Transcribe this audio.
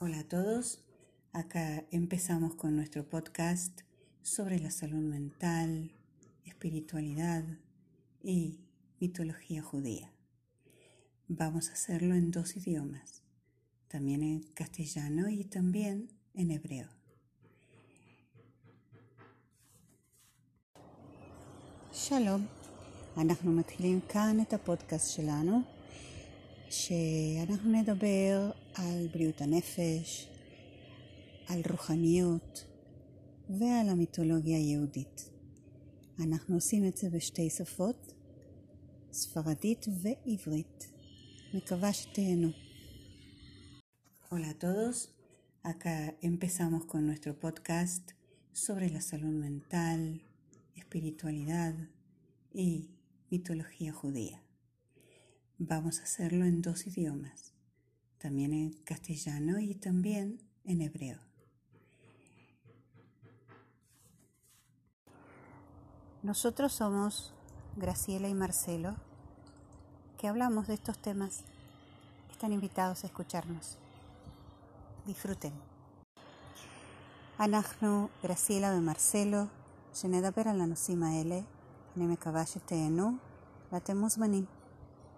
Hola a todos, acá empezamos con nuestro podcast sobre la salud mental, espiritualidad y mitología judía. Vamos a hacerlo en dos idiomas, también en castellano y también en hebreo. שלום, אנחנו מתחילים כאן את הפודקאסט שלנו, שאנחנו נדבר על בריאות הנפש, על רוחניות ועל המיתולוגיה היהודית. אנחנו עושים את זה בשתי שפות, ספרדית ועברית. מקווה שתהנו. Hola a todos, acá empezamos con nuestro podcast sobre la salud mental, espiritualidad y mitología judía. Vamos a hacerlo en dos idiomas, también en castellano y también en hebreo. Nosotros somos Graciela y Marcelo, que hablamos de estos temas. Están invitados a escucharnos. Disfruten. אנחנו, גרסיאלה ומרסלו, שנדבר על הנושאים האלה. אני מקווה שתהנו ואתם מוזמנים.